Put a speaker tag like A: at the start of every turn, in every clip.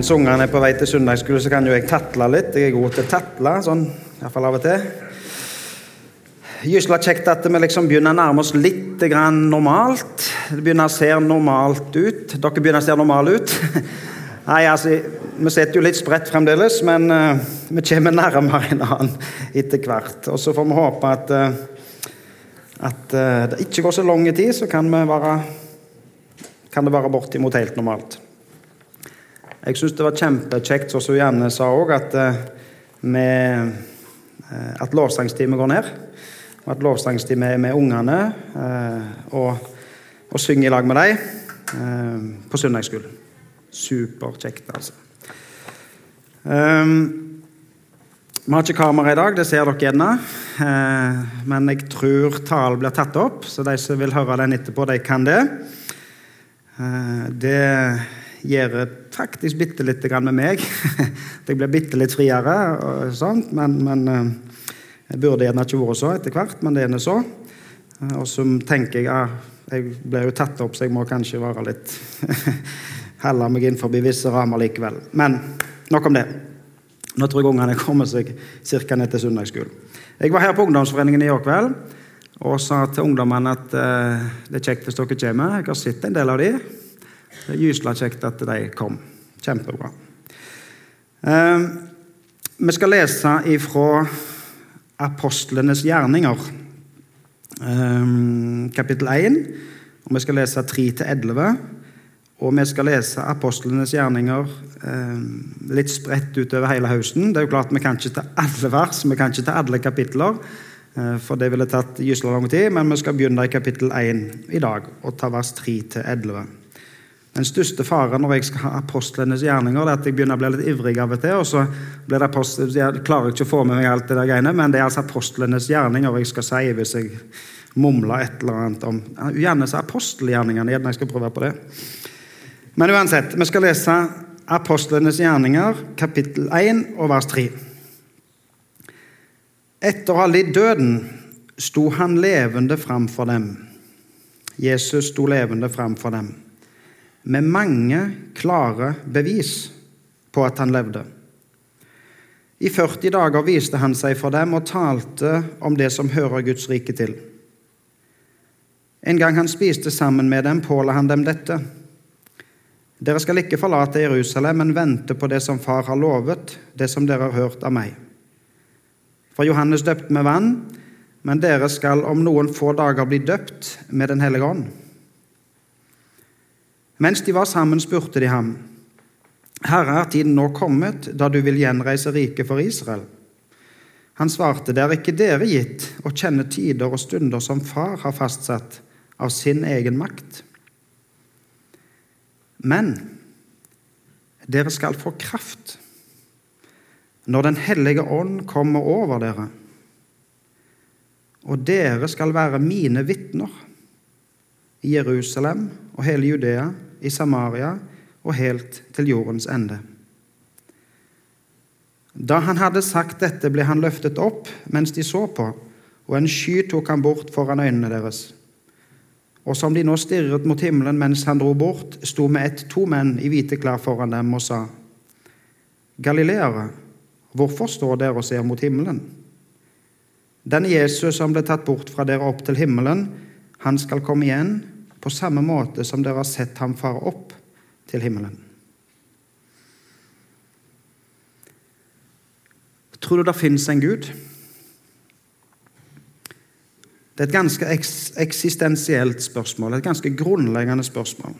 A: Mens ungene er på vei til søndagsskole, så kan jo jeg tatle litt. Jeg er god til å tatle, sånn iallfall av og til. Gysla kjekt at vi liksom begynner å nærme oss litt grann normalt. Det begynner å se normalt ut. Dere begynner å se normale ut. Nei, altså, Vi sitter jo litt spredt fremdeles, men uh, vi kommer nærmere en annen etter hvert. Og så får vi håpe at, uh, at uh, det ikke går så lang tid, så kan, være, kan det være bortimot helt normalt. Jeg syns det var kjempekjekt, som Janne sa òg, at, eh, at lovsangstimen går ned. Og at lovsangstimen er med ungene eh, og, og synger i lag med dem eh, på søndagsskolen. Superkjekt, altså. Um, vi har ikke kamera i dag, det ser dere gjerne. Uh, men jeg tror talen blir tatt opp, så de som vil høre den etterpå, de kan det. Det gjør faktisk bitte lite med meg. Jeg blir bitte litt friere, og sånt, men, men eh, jeg burde gjerne ikke vært så etter hvert, men det er nå så. Eh, og så tenker jeg at jeg ble jo tatt opp, så jeg må kanskje være litt Helle meg innenfor visse rammer likevel. Men nok om det. Nå tror jeg ungene kommer seg ca. ned til søndagsskolen. Jeg var her på ungdomsforeningen i går kveld og sa til ungdommene at uh, det er kjekt hvis dere kommer. Jeg har sett en del av dem. Det er gysla kjekt at de kom. Kjempebra. Eh, vi skal lese ifra apostlenes gjerninger, eh, kapittel 1. Og vi skal lese 3-11. Og vi skal lese apostlenes gjerninger eh, litt spredt utover hele høsten. Det er jo klart Vi kan ikke ta alle vers, vi kan ikke ta alle kapitler, eh, for det ville tatt gysla lang tid. Men vi skal begynne i kapittel 1 i dag og ta vers 3-11. Den største faren når jeg skal ha apostlenes gjerninger, det er at jeg begynner å bli litt ivrig av og til. og så blir det apostel, Jeg klarer ikke å få med meg alt det der greiene, men det er altså apostlenes gjerninger jeg skal si hvis jeg mumler et eller annet om Gjerne så apostelgjerningene. Gjerne jeg skal prøve på det. Men uansett, vi skal lese apostlenes gjerninger, kapittel 1 og vers 3. Etter å ha lidd døden sto han levende framfor dem. Jesus sto levende framfor dem med mange klare bevis på at han levde. I 40 dager viste han seg for dem og talte om det som hører Guds rike til. En gang han spiste sammen med dem, påla han dem dette. Dere skal ikke forlate Jerusalem, men vente på det som Far har lovet, det som dere har hørt av meg. For Johannes døpte med vann, men dere skal om noen få dager bli døpt med Den hellige ånd. Mens de var sammen, spurte de ham, Herre, er tiden nå kommet da du vil gjenreise riket for Israel? Han svarte, det er ikke dere gitt å kjenne tider og stunder som Far har fastsatt av sin egen makt. Men dere skal få kraft når Den hellige ånd kommer over dere. Og dere skal være mine vitner i Jerusalem og hele Judea i Samaria og helt til jordens ende. Da han hadde sagt dette, ble han løftet opp mens de så på, og en sky tok han bort foran øynene deres. Og som de nå stirret mot himmelen mens han dro bort, sto med ett to menn i hvite klær foran dem og sa:" Galileere, hvorfor står dere og ser mot himmelen? Den Jesus som ble tatt bort fra dere opp til himmelen, han skal komme igjen på samme måte som dere har sett ham fare opp til himmelen. Tror du det fins en Gud? Det er et ganske eksistensielt spørsmål, et ganske grunnleggende spørsmål.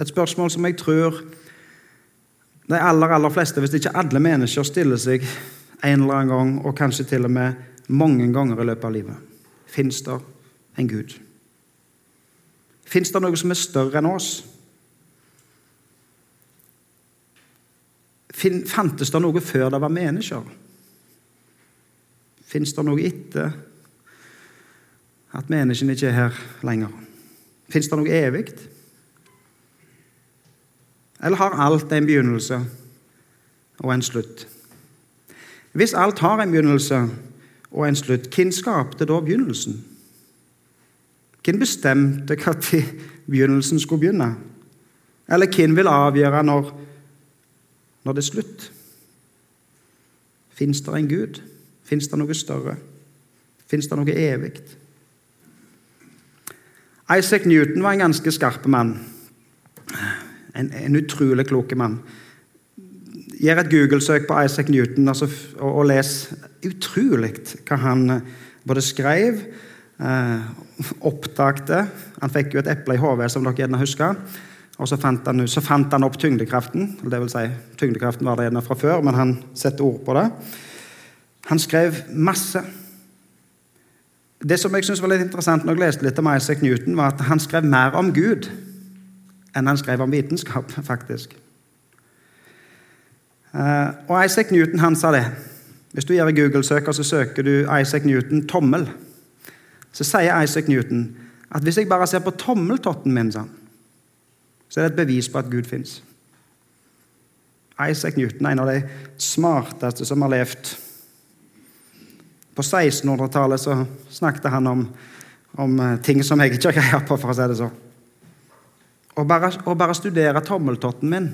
A: Et spørsmål som jeg tror de aller, aller fleste, hvis ikke alle mennesker, stiller seg en eller annen gang, og kanskje til og med mange ganger i løpet av livet. Fins det en Gud? Fins det noe som er større enn oss? Fantes det noe før det var mennesker? Fins det noe etter at menneskene ikke er her lenger? Fins det noe evig? Eller har alt en begynnelse og en slutt? Hvis alt har en begynnelse og en slutt, hvem skapte da begynnelsen? Hvem bestemte når begynnelsen skulle begynne? Eller hvem vil avgjøre når når det er slutt? Fins det en Gud? Fins det noe større? Fins det noe evig? Isaac Newton var en ganske skarp mann. En, en utrolig klok mann. Gjør et Google-søk på Isaac Newton altså, og, og, les utrolig hva han eh, både skrev, eh, oppdagte Han fikk jo et eple i hodet, som dere gjerne husker. Og så fant, han, så fant han opp tyngdekraften. Det vil si, tyngdekraften var det gjerne fra før, men han setter ord på det. Han skrev masse. Det som jeg synes var litt interessant når jeg leste litt om Isaac Newton, var at han skrev mer om Gud enn han skrev om vitenskap, faktisk. Eh, og Isaac Newton han sa det. Hvis du gjør Google-søker, så søker du Isaac Newton tommel, så sier Isaac Newton at hvis jeg bare ser på tommeltotten min, så er det et bevis på at Gud fins. Isaac Newton er en av de smarteste som har levd. På 1600-tallet så snakket han om, om, eh, ting som jeg ikke har greie på, for å si det sånn. Å bare, å bare studere tommeltotten min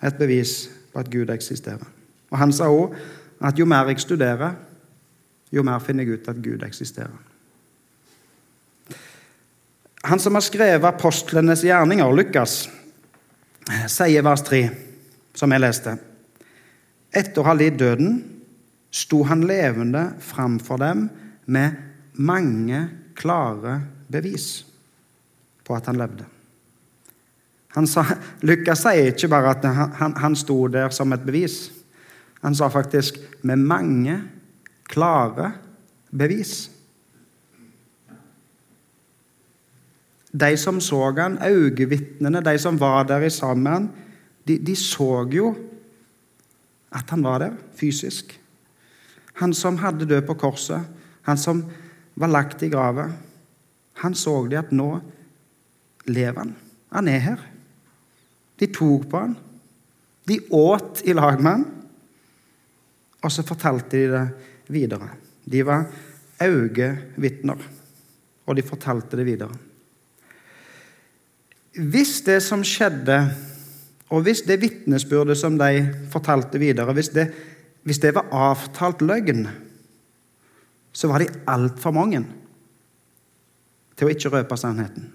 A: er et bevis på at Gud eksisterer. Og Han sa òg at jo mer jeg studerer, jo mer finner jeg ut at Gud eksisterer. Han som har skrevet apostlenes gjerninger, Lukas, sier vers 3, som jeg leste Etter å ha lidd døden sto han levende framfor dem med mange klare bevis på at han levde. Han sa, Lukas sier ikke bare at han, han, sto der som et bevis. Han sa faktisk 'med mange klare bevis'. De som så han, øyevitnene, de som var der sammen, de, de så jo at han var der fysisk. Han som hadde død på korset, han som var lagt i grava, han så de at nå lever han. Han er her. De tok på han. De åt i lag med han. Og så fortalte de det videre. De var øyevitner, og de fortalte det videre. Hvis det som skjedde, og hvis det vitnesbyrdet som de fortalte videre, hvis det, hvis det var avtalt løgn, så var de altfor mange til å ikke røpe sannheten.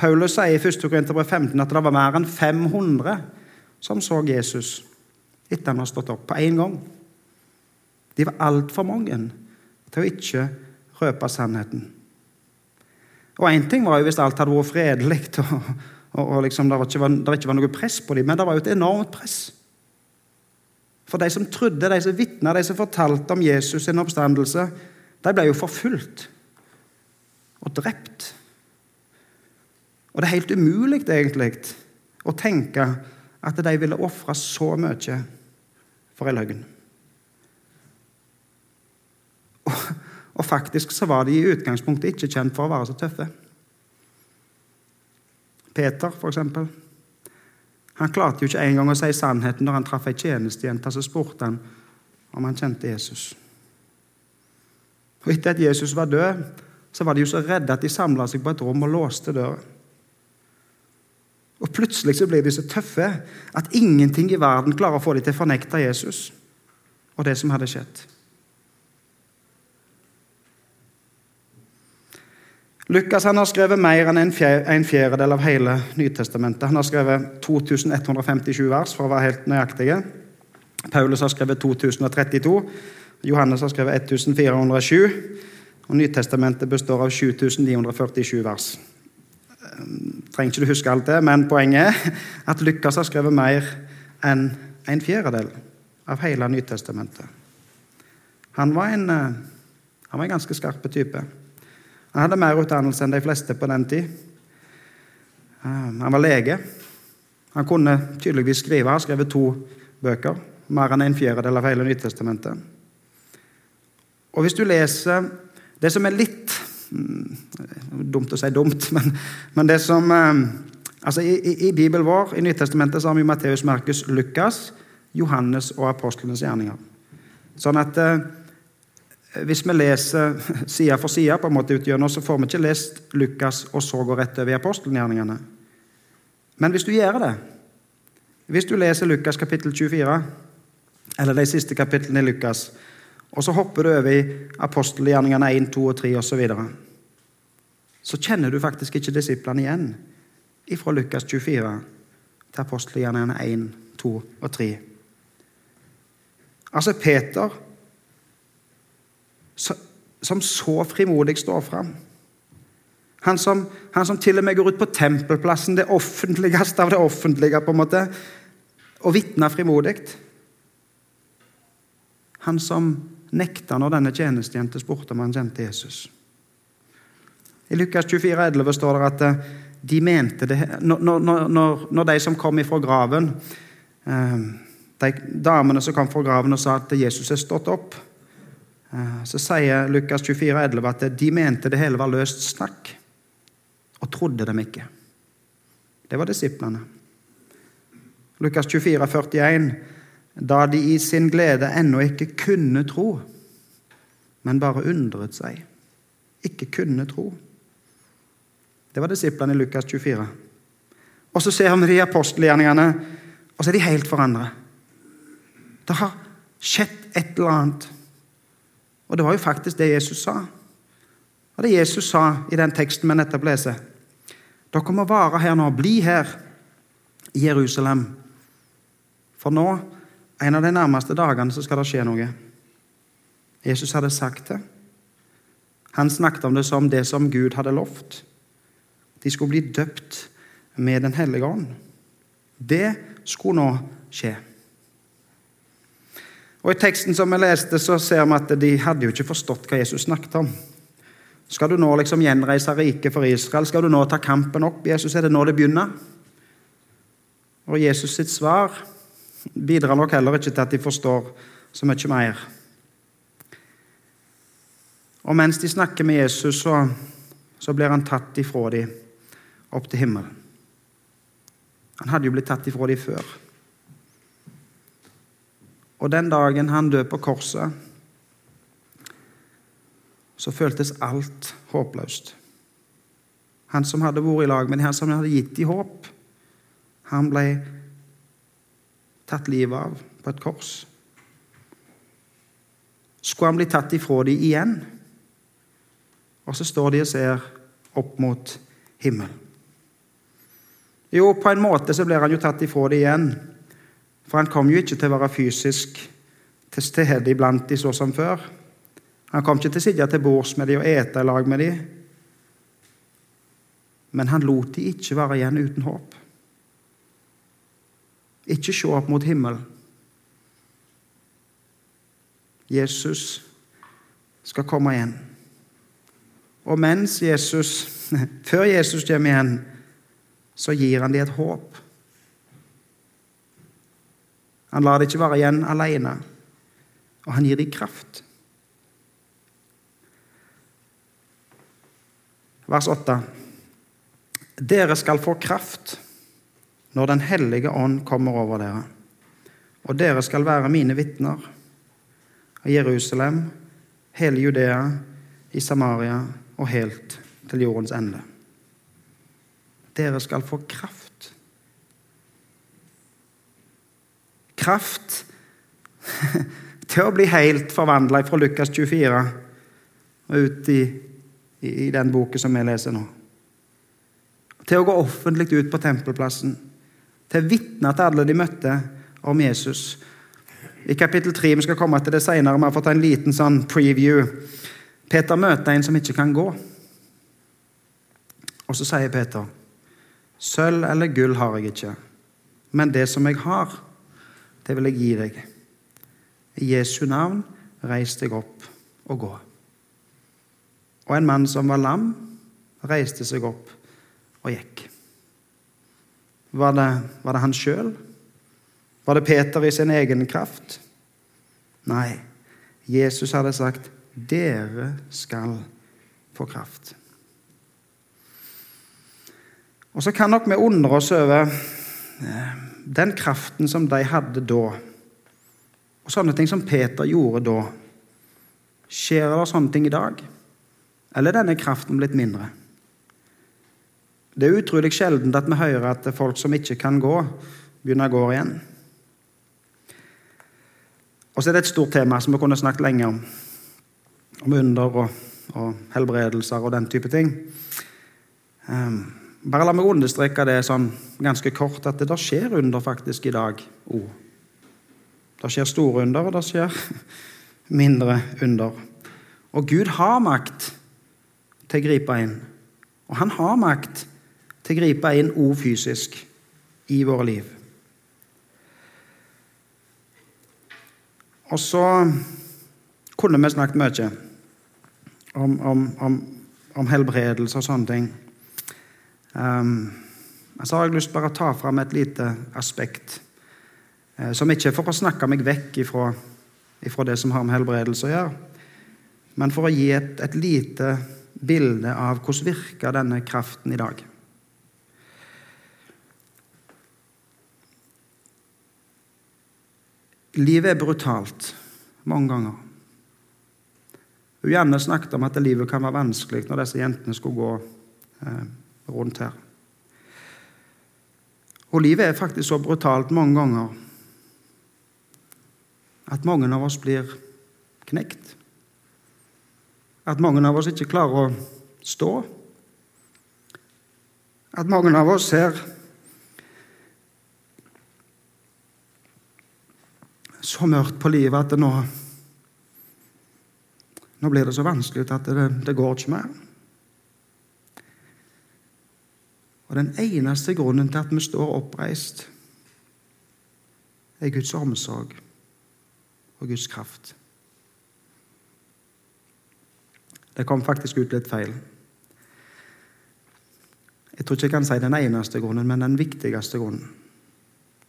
A: Paulus sier i 1. Korinterbrev 15 at det var mer enn 500 som så Jesus etter han har stått opp, på én gang. De var altfor mange til å ikke røpe sannheten. Og Én ting var jo hvis alt hadde vært fredelig og, og, og liksom det, ikke var, det ikke var noe press på dem, men det var jo et enormt press. For de som trodde, de som vitna, de som fortalte om Jesus' sin oppstandelse, de ble jo forfulgt og drept. Og det er helt umulig egentlig å tenke at de ville ofre så mye for en løgn. Og, og, faktisk så var de i utgangspunktet ikke kjent for å være så tøffe. Peter, for eksempel. Han klarte jo ikke engang å si sannheten når han traff ei tjenestejente. Så spurte han om han kjente Jesus. Og Etter at Jesus var død, så var de jo så redde at de samla seg på et rom og låste døra. Og plutselig så blir de så tøffe at ingenting i verden klarer å få dem til å fornekte Jesus og det som hadde skjedd. Lukas har skrevet mer enn en fjerdedel av hele Nytestamentet. Han har skrevet 2157 vers, for å være helt nøyaktige. Paulus har skrevet 2032. Johannes har skrevet 1407. Og Nytestamentet består av 7947 vers trenger ikke du huske alt det, men poenget er at Lukas har skrevet mer enn en fjerdedel av hele Nytestamentet. Han var en, eh, han var en ganske skarp type. Han hadde mer utdannelse enn de fleste på den tid. Han var lege. Han kunne tydeligvis skrive. Han skrev to bøker. Mer enn en fjerdedel av hele Nytestamentet. Og hvis du leser det som er litt Mm, dumt å si dumt, men, men det som eh, altså i, i, i, Bibelen vår, i Nytestamentet, så har vi Matteus, Markus, Lukas, Johannes og apostlenes gjerninger. Sånn at eh, hvis vi leser side for side, på en måte utgjennom, så får vi ikke lest Lukas og så gå rett over i apostelgjerningene. Men hvis du gjør det, Hvis du leser Lukas kapittel 24, eller de siste kapitlene i Lukas, og så hopper du over i apostelgjerningene 1, 2 og 3 osv., så, videre, så kjenner du faktisk ikke disiplene igjen fra Lukas 24 til apostelgjerningene 1, 2 og 3. Altså Peter, som så frimodig står fram. Han som, han som, til og med går ut på tempelplassen, det offentligste av det offentlige, på en måte, og vitner frimodig. Han som nekta når denne tjenestejenta spurte om han kjente Jesus. I Lukas 24, 11 står det at eh, de mente det Når, når, når de som kom ifra graven eh, De damene som kom fra graven og sa at Jesus er stått opp, så sier Lukas 24, 11 at de mente det hele var løst snakk, og trodde dem ikke. Det var disiplene. Lukas 24, 41, da de i sin glede ennå ikke kunne tro, men bare undret seg. Ikke kunne tro. Det var disiplene i Lukas 24. Og så ser vi de apostelgjerningene, og så er de helt forandret. Det har skjedd et eller annet. Og det var jo faktisk det Jesus sa. Og det Jesus sa i den teksten vi nettopp leser. Dere må være her nå. Bli her i Jerusalem for nå, en av de nærmeste dagene, så skal det skje noe. Jesus hadde sagt det. Han snakket om det som det som Gud hadde lovt. De skulle bli døpt med Den hellige ånd. Det skulle nå skje. Og I teksten som vi leste, så ser vi at de hadde jo ikke forstått hva Jesus snakket om. Skal du nå liksom gjenreise riket for Israel? Skal du nå ta kampen opp? Jesus, er det nå det begynner? Og Jesus sitt svar bidrar nok heller ikke til at de forstår så mye mer. Og mens de snakker med Jesus, så, så blir han tatt ifra dem opp til himmelen. Han hadde jo blitt tatt ifra dem før. Og den dagen han døde på korset, så føltes alt håpløst. Han som hadde vært i lag med dem, han som hadde gitt dem håp, han ble tatt livet av på et kors. Skulle han bli tatt ifra dem igjen? Og så står de og ser opp mot himmelen. Jo, på en måte så blir han jo tatt ifra dem igjen. For han kom jo ikke til å være fysisk til stede iblant de så som før. Han kom ikke til å sitte til bords med de og ete i lag med de. Men han lot de ikke være igjen uten håp. Ikke se opp mot himmelen. Jesus skal komme igjen. Og mens Jesus, før Jesus kommer igjen, så gir han dem et håp. Han lar det ikke være igjen alene, og han gir dem kraft. Vers 8. Dere skal få kraft når Den hellige ånd kommer over dere. Og dere skal være mine vitner av Jerusalem, hele Judea, i Samaria og helt til jordens ende. Dere skal få kraft. Kraft til å bli helt forvandla fra Lukas 24 og ut i, i, den boken som vi leser nå. Til å gå offentlig ut på tempelplassen til å vitne til alle de møtte om Jesus. I kapittel 3, Vi skal komme til det senere, vi har fått en liten sånn preview. Peter møter en som ikke kan gå. Og så sier Peter, 'Sølv eller gull har jeg ikke, men det som jeg har, det vil jeg gi deg.' I Jesu navn, reis deg opp og gå. Og en mann som var lam, reiste seg opp og gikk. Var det, var det han sjøl? Var det Peter i sin egen kraft? Nei. Jesus hadde sagt, 'Dere skal få kraft'. Og så kan nok vi undre oss over eh, den kraften som de hadde da, og sånne ting som Peter gjorde da. Skjer det sånne ting i dag? Eller er denne kraften blitt mindre? Det er utrolig sjelden at vi hører at folk som ikke kan gå, begynner å gå igjen. Og så er det et stort tema som vi kunne snakket lenge om. Om under og, og helbredelser og den type ting. Um, bare la meg understreke det sånn ganske kort, at det der skjer under faktisk i dag òg. Det skjer store under, og det skjer mindre under. Og Gud har makt til å gripe inn. Og han har makt til å gripe inn òg fysisk i våre liv. Og så kunne vi snakket mye om, om, om, om helbredelse og sånne ting. Um, så har jeg lyst til å ta fram et lite aspekt, eh, som ikke er for å snakke meg vekk ifra, ifra, det som har med helbredelse å gjøre, men for å gi et, et lite bilde av hvordan virker denne kraften i dag. Livet er brutalt mange ganger. Hun Janne snakket om at livet kan være vanskelig når disse jentene skulle gå eh, rundt her. Og livet er faktisk så brutalt mange ganger at mange av oss blir knekt. At mange av oss ikke klarer å stå. At mange av oss ser så mørkt på livet at det nå Nå blir det så vanskelig at det, det går ikke mer. Og den eneste grunnen til at vi står oppreist, er Guds omsorg og Guds kraft. Det kom faktisk ut litt feil. Jeg tror ikke jeg kan si den eneste grunnen, men den viktigste grunnen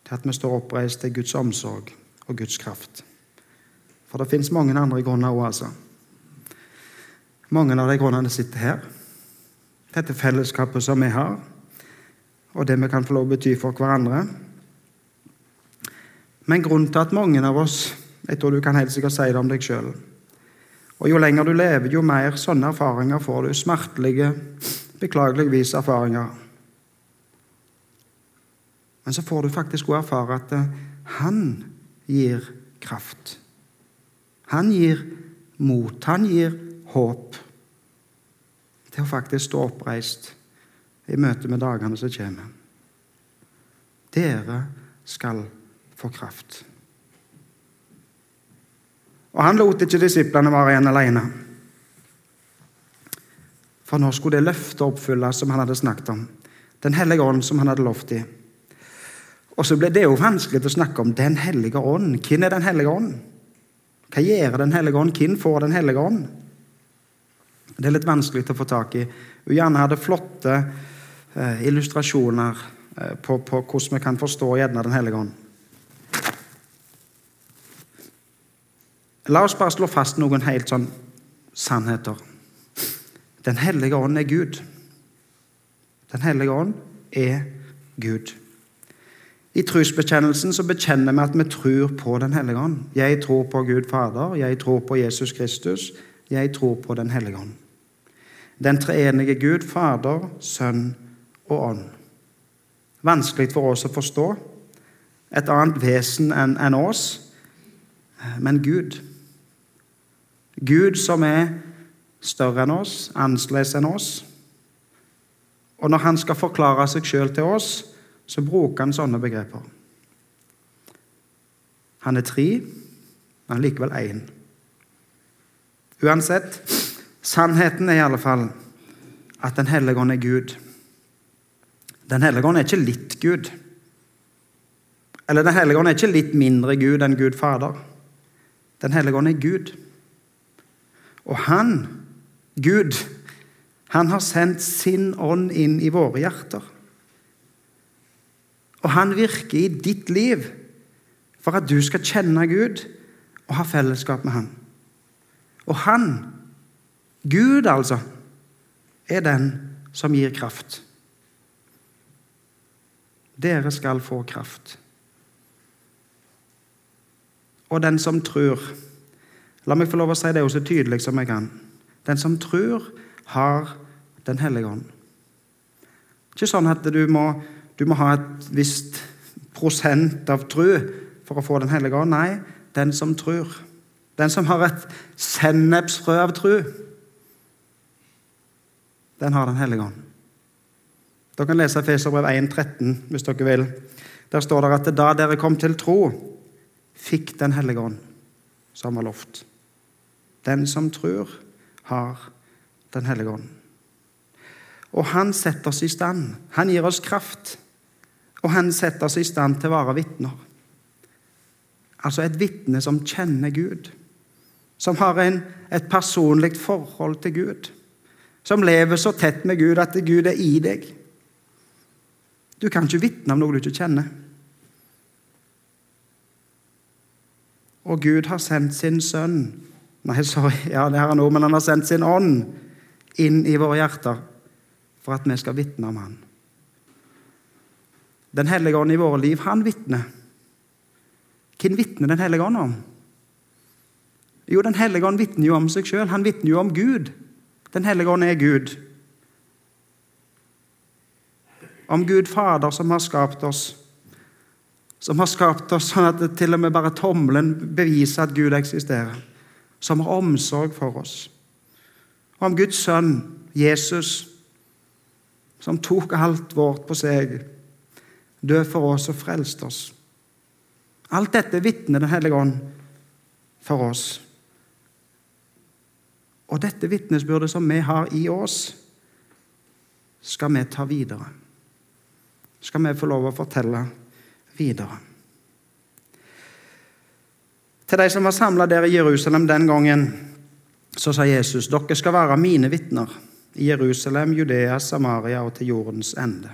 A: til at vi står oppreist, er Guds omsorg og Guds kraft. For det fins mange andre grunner òg, altså. Mange av de grunnene sitter her. Dette fellesskapet som vi har og det vi kan få lov å bety for hverandre. Men grunnen til at mange av oss Jeg tror du kan helt sikkert si det om deg sjøl. Og jo lenger du lever, jo mer sånne erfaringer får du. Smertelige, beklageligvis erfaringer. Men så får du faktisk òg erfare at eh, han gir kraft. Han gir mot. Han gir håp til å faktisk stå oppreist i møte med dagene som kommer. Dere skal få kraft. Og Han lot ikke disiplene være igjen alene. For nå skulle det løftet oppfylles som han hadde snakket om. Den hellige ånd som han hadde lovt i. Og så ble det jo vanskelig å snakke om Den hellige ånd. Hvem er Den hellige ånd? Hva gjør Den hellige ånd? Hvem får Den hellige ånd? Det er litt vanskelig å få tak i. Hun gjerne hadde flotte eh, illustrasjoner eh, på, på, hvordan vi kan forstå gjerne Den hellige ånd. La oss bare slå fast noen helt sånn sannheter. Den hellige ånd er Gud. Den hellige ånd er Gud. I trosbekjennelsen så bekjenner vi at vi tror på Den hellige ånd. Jeg tror på Gud Fader, jeg tror på Jesus Kristus, jeg tror på Den hellige ånd. Den treenige Gud, Fader, Sønn og ånd. Vanskelig for oss å forstå. Et annet vesen enn en oss, men Gud. Gud som er større enn oss, annerledes enn oss. Og når han skal forklare seg sjøl til oss, så bruker han sånne begreper. Han er tre, men likevel én. Uansett, sannheten er i alle fall at Den hellige ånd er Gud. Den hellige ånd er ikke litt Gud. Eller Den hellige ånd er ikke litt mindre Gud enn Gud Fader. Den hellige ånd er Gud. Og han, Gud, han har sendt sin ånd inn i våre hjerter. Og han virker i ditt liv for at du skal kjenne Gud og ha fellesskap med Han. Og Han, Gud altså, er den som gir kraft. Dere skal få kraft. Og den som tror La meg få lov å si det jo så tydelig som jeg kan. Den som tror, har Den hellige ånd. Ikke sånn at du må, du må ha et visst prosent av tru for å få Den hellige ånd. Nei, den som tror. Den som har et sennepsfrø av tru, den har Den hellige ånd. Dere kan lese Feserbrev 1,13 hvis dere vil. Der står det at da dere kom til tro, fikk Den hellige ånd, som var lovt. Den som tror, har Den hellige ånd. Og han setter oss i stand. Han gir oss kraft. Og han setter oss i stand til å være vitner. Altså et vitne som kjenner Gud. Som har en, et personlig forhold til Gud. Som lever så tett med Gud at Gud er i deg. Du kan ikke vitne om noe du ikke kjenner. Og Gud har sendt sin sønn Nei, sorry, ja, det har han òg, men han har sendt sin ånd inn i våre hjerter for at vi skal vitne om Han. Den hellige ånd i våre liv, han vitner. Hvem vitner Den hellige ånd om? Jo, Den hellige ånd vitner jo om seg sjøl. Han vitner jo om Gud. Den hellige ånd er Gud. Om Gud Fader som har skapt oss. Som har skapt oss sånn at til og med bare tommelen beviser at Gud eksisterer. Som har omsorg for oss. Om Guds sønn, Jesus, som tok alt vårt på seg, død for oss og frelste oss. Alt dette vitner Den hellige ånd for oss. Og dette vitnesbyrdet som vi har i oss, skal vi ta videre. Skal vi få lov å fortelle videre. Til de som var samla der i Jerusalem den gangen, så sa Jesus dere skal være mine vitner i Jerusalem, Judea, Samaria og til jordens ende.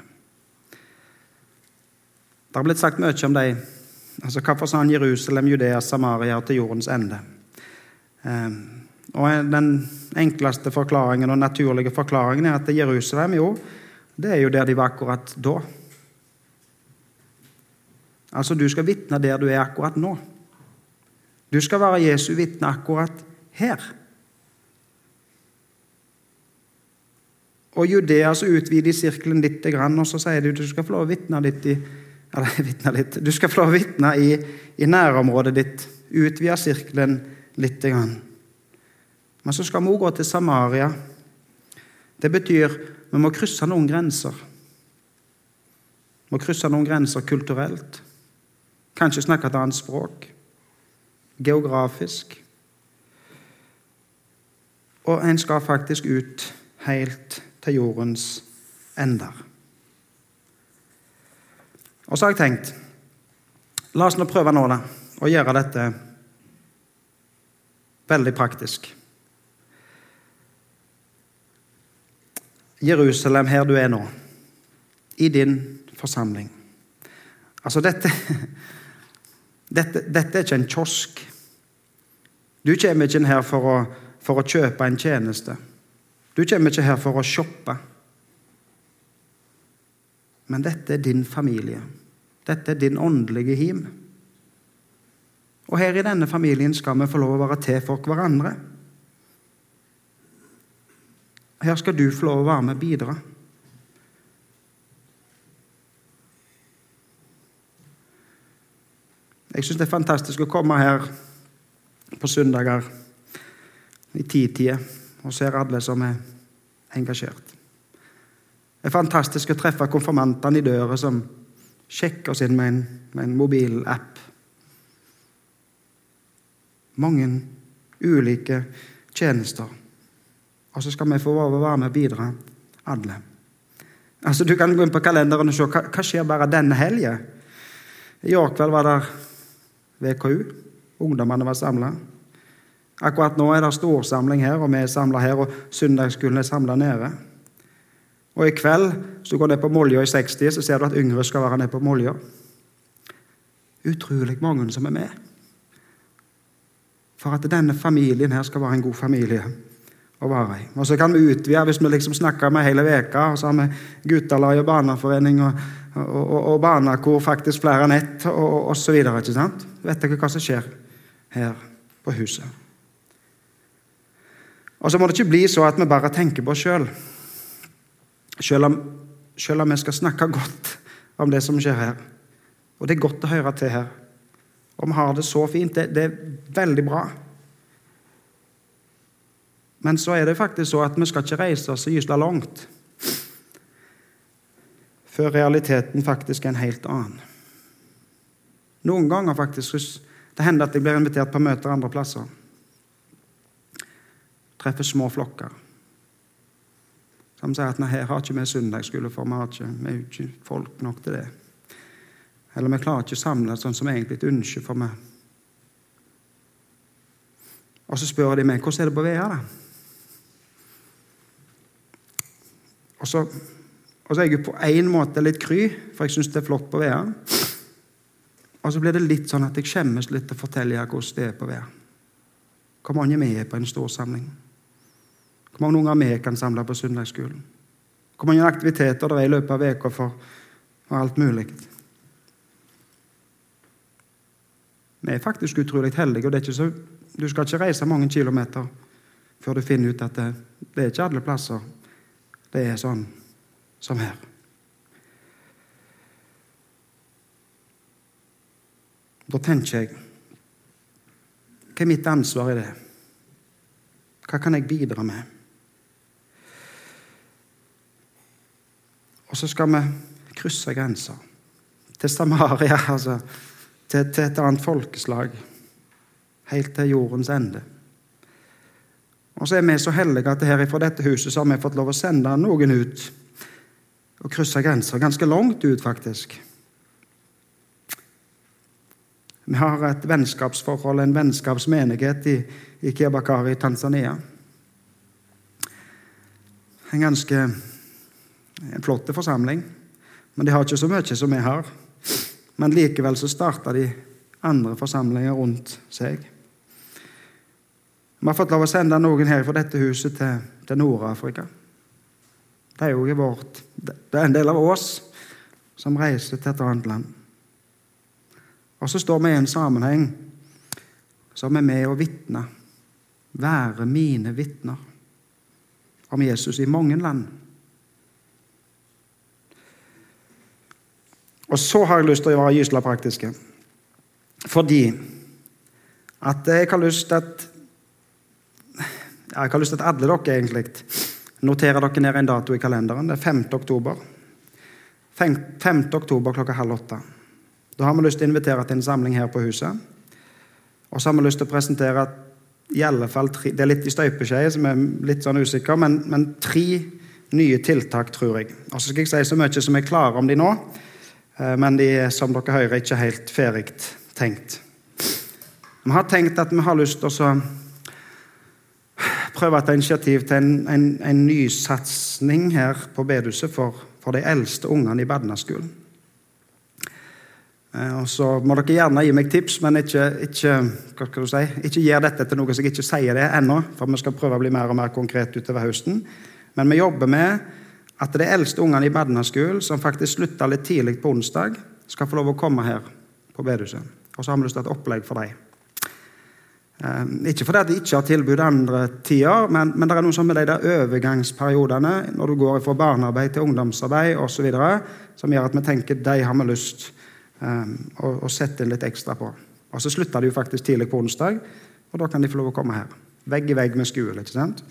A: Det har blitt sagt mye om dem. Altså, hvorfor sa han Jerusalem, Judea, Samaria og til jordens ende? Ehm, og Den enkleste forklaringen og naturlige forklaringen er at Jerusalem jo, det er jo der de var akkurat da. Altså, du skal vitne der du er akkurat nå. Du skal være Jesu vitne akkurat her. Og Judea så utvider sirkelen litt, og så sier de du skal få lov å vitne litt i eller, vitne litt, Du skal få lov å vitne i, i, nærområdet ditt. Utvide sirkelen litt. Men så skal vi også gå til Samaria. Det betyr vi må krysse noen grenser. Vi må krysse noen grenser kulturelt. Kanskje snakke et annet språk. Geografisk. Og en skal faktisk ut helt til jordens ender. Og så har jeg tenkt La oss nå prøve nå da, å gjøre dette veldig praktisk. Jerusalem, her du er nå, i din forsamling. Altså, dette, dette, dette er ikke en kiosk. Du kommer ikke her for å, for å kjøpe en tjeneste. Du kommer ikke her for å shoppe. Men dette er din familie. Dette er din åndelige him. Og her i denne familien skal vi få lov å være til for hverandre. Her skal du få lov å være med og bidra. Jeg syns det er fantastisk å komme her på søndager i titida og se alle som er engasjert. Det er fantastisk å treffe konfirmantene i døra som sjekker oss inn med en, med en mobilapp. Mange ulike tjenester. Og så skal vi få være med og bidra, alle. Altså, Du kan gå inn på kalenderen og se hva, hva skjer bare denne helga. I år kveld var det VKU. Ungdommene var samla. Akkurat nå er det storsamling her, og vi er samla her, og søndagsskolen er samla nede. Og i kveld, hvis du går ned på Molja i 60, så ser du at yngre skal være nede på Molja. Utrolig mange som er med. For at denne familien her skal være en god familie å være. Og så kan vi utvide hvis vi liksom snakker med hele veka, og så har vi guttelag og barneforening og, og, og, og barnekor faktisk flere enn ett, og, så videre. ikke sant? Vet dere hva som skjer her på huset? Og så må det ikke bli så at vi bare tenker på oss sjøl. Selv selv om vi skal snakke godt om det som skjer her, Og det er godt å høre til her. Og vi har det så fint. Det, det er veldig bra. Men så er det faktisk så at vi skal ikke reise så gysla langt før realiteten faktisk er en helt annen. Noen ganger faktisk det hender at jeg blir invitert på møter andre plasser. Treffer små flokker. Som sier at her har ikke vi søndagsskole, for vi har ikke, vi er ikke folk nok til det. Eller vi klarer ikke å samle sånn som egentlig et ønske for meg. Og så spør de meg hvordan er det på Vea. da? Og så, og så er jeg på en måte litt kry, for jeg syns det er flott på Vea. Og så blir det litt sånn at jeg skjemmes litt til å fortelle hvordan det er på Vea. Hvor mange er med på en stor samling? Hvor mange unger vi kan samle på søndagsskolen? Hvor mange aktiviteter det er i løpet av uka for, for alt mulig? Vi er faktisk utrolig heldige, og det er ikke så, du skal ikke reise mange kilometer før du finner ut at det, det er ikke alle plasser det er sånn som her. Da tenker jeg Hva er mitt ansvar i det? Hva kan jeg bidra med? Og så skal vi krysse grenser. Til Samaria, altså. Til, til et annet folkeslag. Helt til jordens ende. Og så er vi så heldige at her fra dette huset så har vi fått lov å sende noen ut og krysse grenser. Ganske langt ut, faktisk. Vi har et vennskapsforhold, en vennskapsmenighet i, i Kebakari i Tanzania. En ganske en flott forsamling. Men de har ikke så mye som vi har. Men likevel så starta de andre forsamlinger rundt seg. Vi har fått lov å sende noen her fra dette huset til, til Nord-Afrika. Det er jo vårt, det er en del av oss som reiser til et annet land. Og så står vi i en sammenheng som er med å vitne, være mine vitner om Jesus i mange land. Og så har jeg lyst til å være gysla praktiske. Fordi at jeg har lyst til at jeg har lyst til at alle dere egentlig noterer dere ned en dato i kalenderen. Det er 5. oktober. 5. oktober klokka halv åtte. Da har vi lyst til å invitere til en samling her på huset. Og så har vi lyst til å presentere i alle fall tre, Det er litt i støpeskjeen, som er litt sånn usikker, men, men, tre nye tiltak, tror jeg. Og så skal jeg si så mye som jeg klarer om de nå, eh, men de er, som dere hører, ikke helt ferdig tenkt. Vi har tenkt at vi har lyst til å prøve å ta initiativ til en, en, en nysatsing her på bedehuset for, for, de eldste ungene i Badnaskolen. Eh, og så må dere gjerne gi meg tips, men ikke, ikke, si, ikke gjør dette til noe som jeg ikke sier det ennå, for vi skal prøve å bli mer og mer konkret utover høsten. Men vi jobber med at de eldste ungene i Badnaskolen, som faktisk slutta litt tidlig på onsdag, skal få lov å komme her på bedehuset. Og så har vi lyst til et opplegg for dem. Ehm, ikke fordi de ikke har tilbud andre tider, men, men det er noe som med de der overgangsperiodene, når du går fra barnearbeid til ungdomsarbeid osv., som gjør at vi tenker de har vi lyst um, å, å, sette inn litt ekstra på. Og Så slutter de jo faktisk tidlig på onsdag, og da kan de få lov å komme her. Vegg i vegg med skole. ikke sant?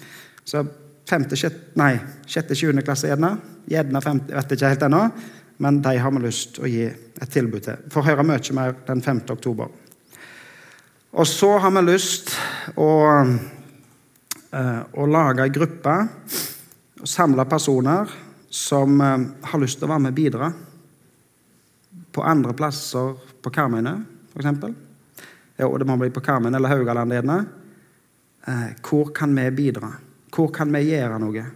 A: Så 5., 6., nei, 6., 7. klasse gjerne. Gjerne 5., vet ikke helt ennå. Men de har vi lyst å gi et tilbud til. Får høre mye mer den 5. oktober. Og så har vi lyst å, eh, å lage ei gruppe samle personer som eh, har lyst til å være med og bidra på andre plasser på Karmøyene, f.eks. Jo, det må bli på Karmøyene eller Haugaland. Eh, hvor kan vi bidra? Hvor kan vi gjøre noe?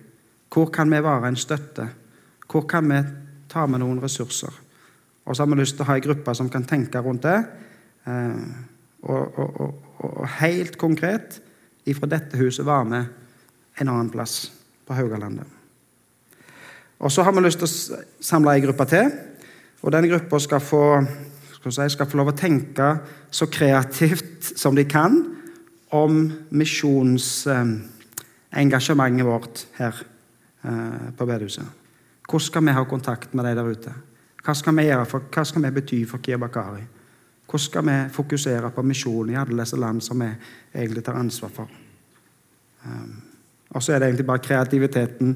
A: Hvor kan vi være en støtte? Hvor kan vi ta med noen ressurser? Og så har vi lyst til å ha ei gruppe som kan tenke rundt det. Og, og, og, og helt konkret ifra dette huset være med en annen plass på Haugalandet. Og Så har vi lyst til å samle ei gruppe til. Og Den gruppa skal, si, skal få lov å tenke så kreativt som de kan om misjonsengasjementet vårt her eh, på bedehuset. Hvordan skal vi ha kontakt med de der ute? Hva skal vi gjøre for, hva skal vi bety for Kiabakari? Hvordan skal vi fokusere på misjon i alle disse land som vi egentlig tar ansvar for? Um, og så er det egentlig bare kreativiteten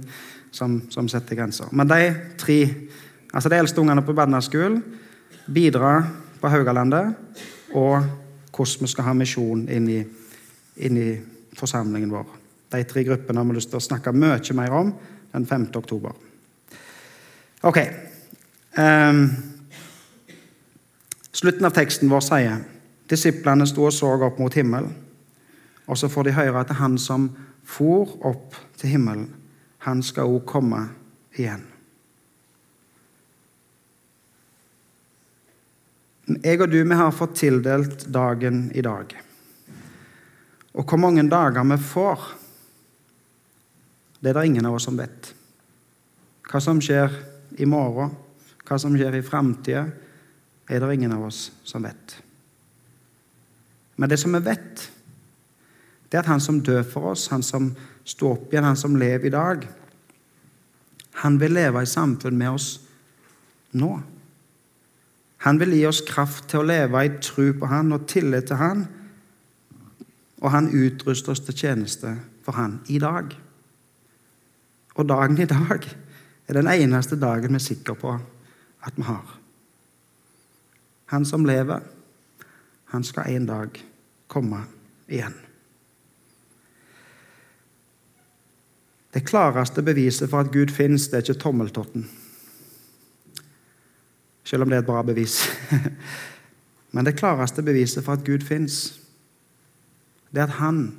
A: som, som setter grenser. Men de tre, altså de eldste ungene på barneskolen, bidrar på Haugalandet, og hvordan vi skal ha misjon inn i, inn i forsamlingen vår. De tre gruppene har vi lyst til å snakke mye mer om den 5. oktober. Ok. Um, slutten av teksten vår sier disiplene sto og så opp mot himmelen. Og så får de høre at han som for opp til himmelen, han skal òg komme igjen. Jeg og du vi har fått tildelt dagen i dag. Og hvor mange dager vi får, det er det ingen av oss som vet. Hva som skjer i morgen, hva som skjer i framtida, er det ingen av oss som vet. Men det som vi vet, det er at han som dør for oss, han som står opp igjen, han som lever i dag, han vil leve i samfunn med oss nå. Han vil gi oss kraft til å leve i tro på Han og tillit til Han. Og han utruster oss til tjeneste for Han i dag. Og dagen i dag er den eneste dagen vi er sikre på at vi har. Han som lever, han skal en dag komme igjen. Det klareste beviset for at Gud fins, det er ikke tommeltotten. Selv om det er et bra bevis. Men det klareste beviset for at Gud fins, det er at han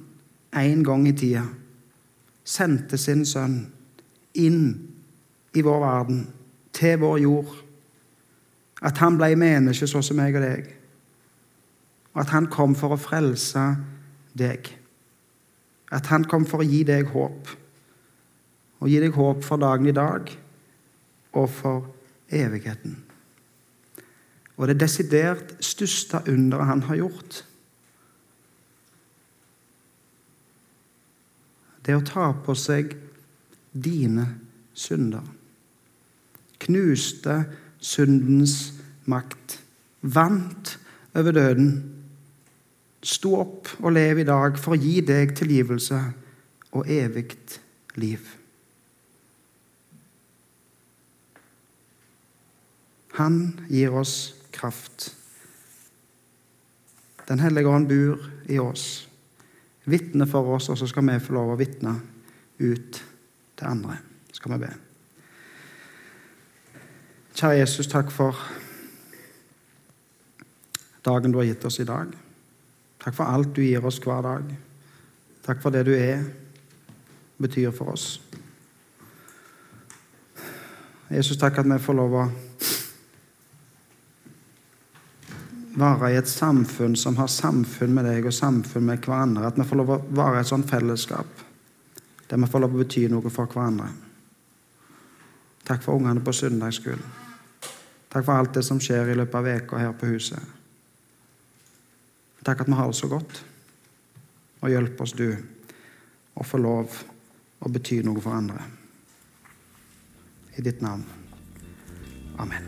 A: en gang i tida sendte sin sønn inn i vår verden, til vår jord. At han ble menneske sånn som meg og deg. Og at han kom for å frelse deg. At han kom for å gi deg håp. Og gi deg håp for dagen i dag og for evigheten. Og det desidert største underet han har gjort, det å ta på seg dine synder. Knuste syndens makt. Vant over døden. Sto opp og lev i dag for å gi deg tilgivelse og evig liv. Han gir oss kraft. Den hellige ånd bor i oss, vitner for oss, og så skal vi få lov å vitne ut til andre. Skal vi be. Kjære Jesus, takk for dagen du har gitt oss i dag. Takk for alt du gir oss hver dag. Takk for det du er, betyr for oss. Jesus, takk at vi får lov å være i et samfunn som har samfunn med deg og samfunn med hverandre. At vi får lov å være i et sånt fellesskap der vi får lov å bety noe for hverandre. Takk for ungene på søndagsskolen. Takk for alt det som skjer i løpet av veka her på huset. Takk at vi har det så godt. Og hjelp oss, du, å få lov å bety noe for andre. I ditt navn. Amen.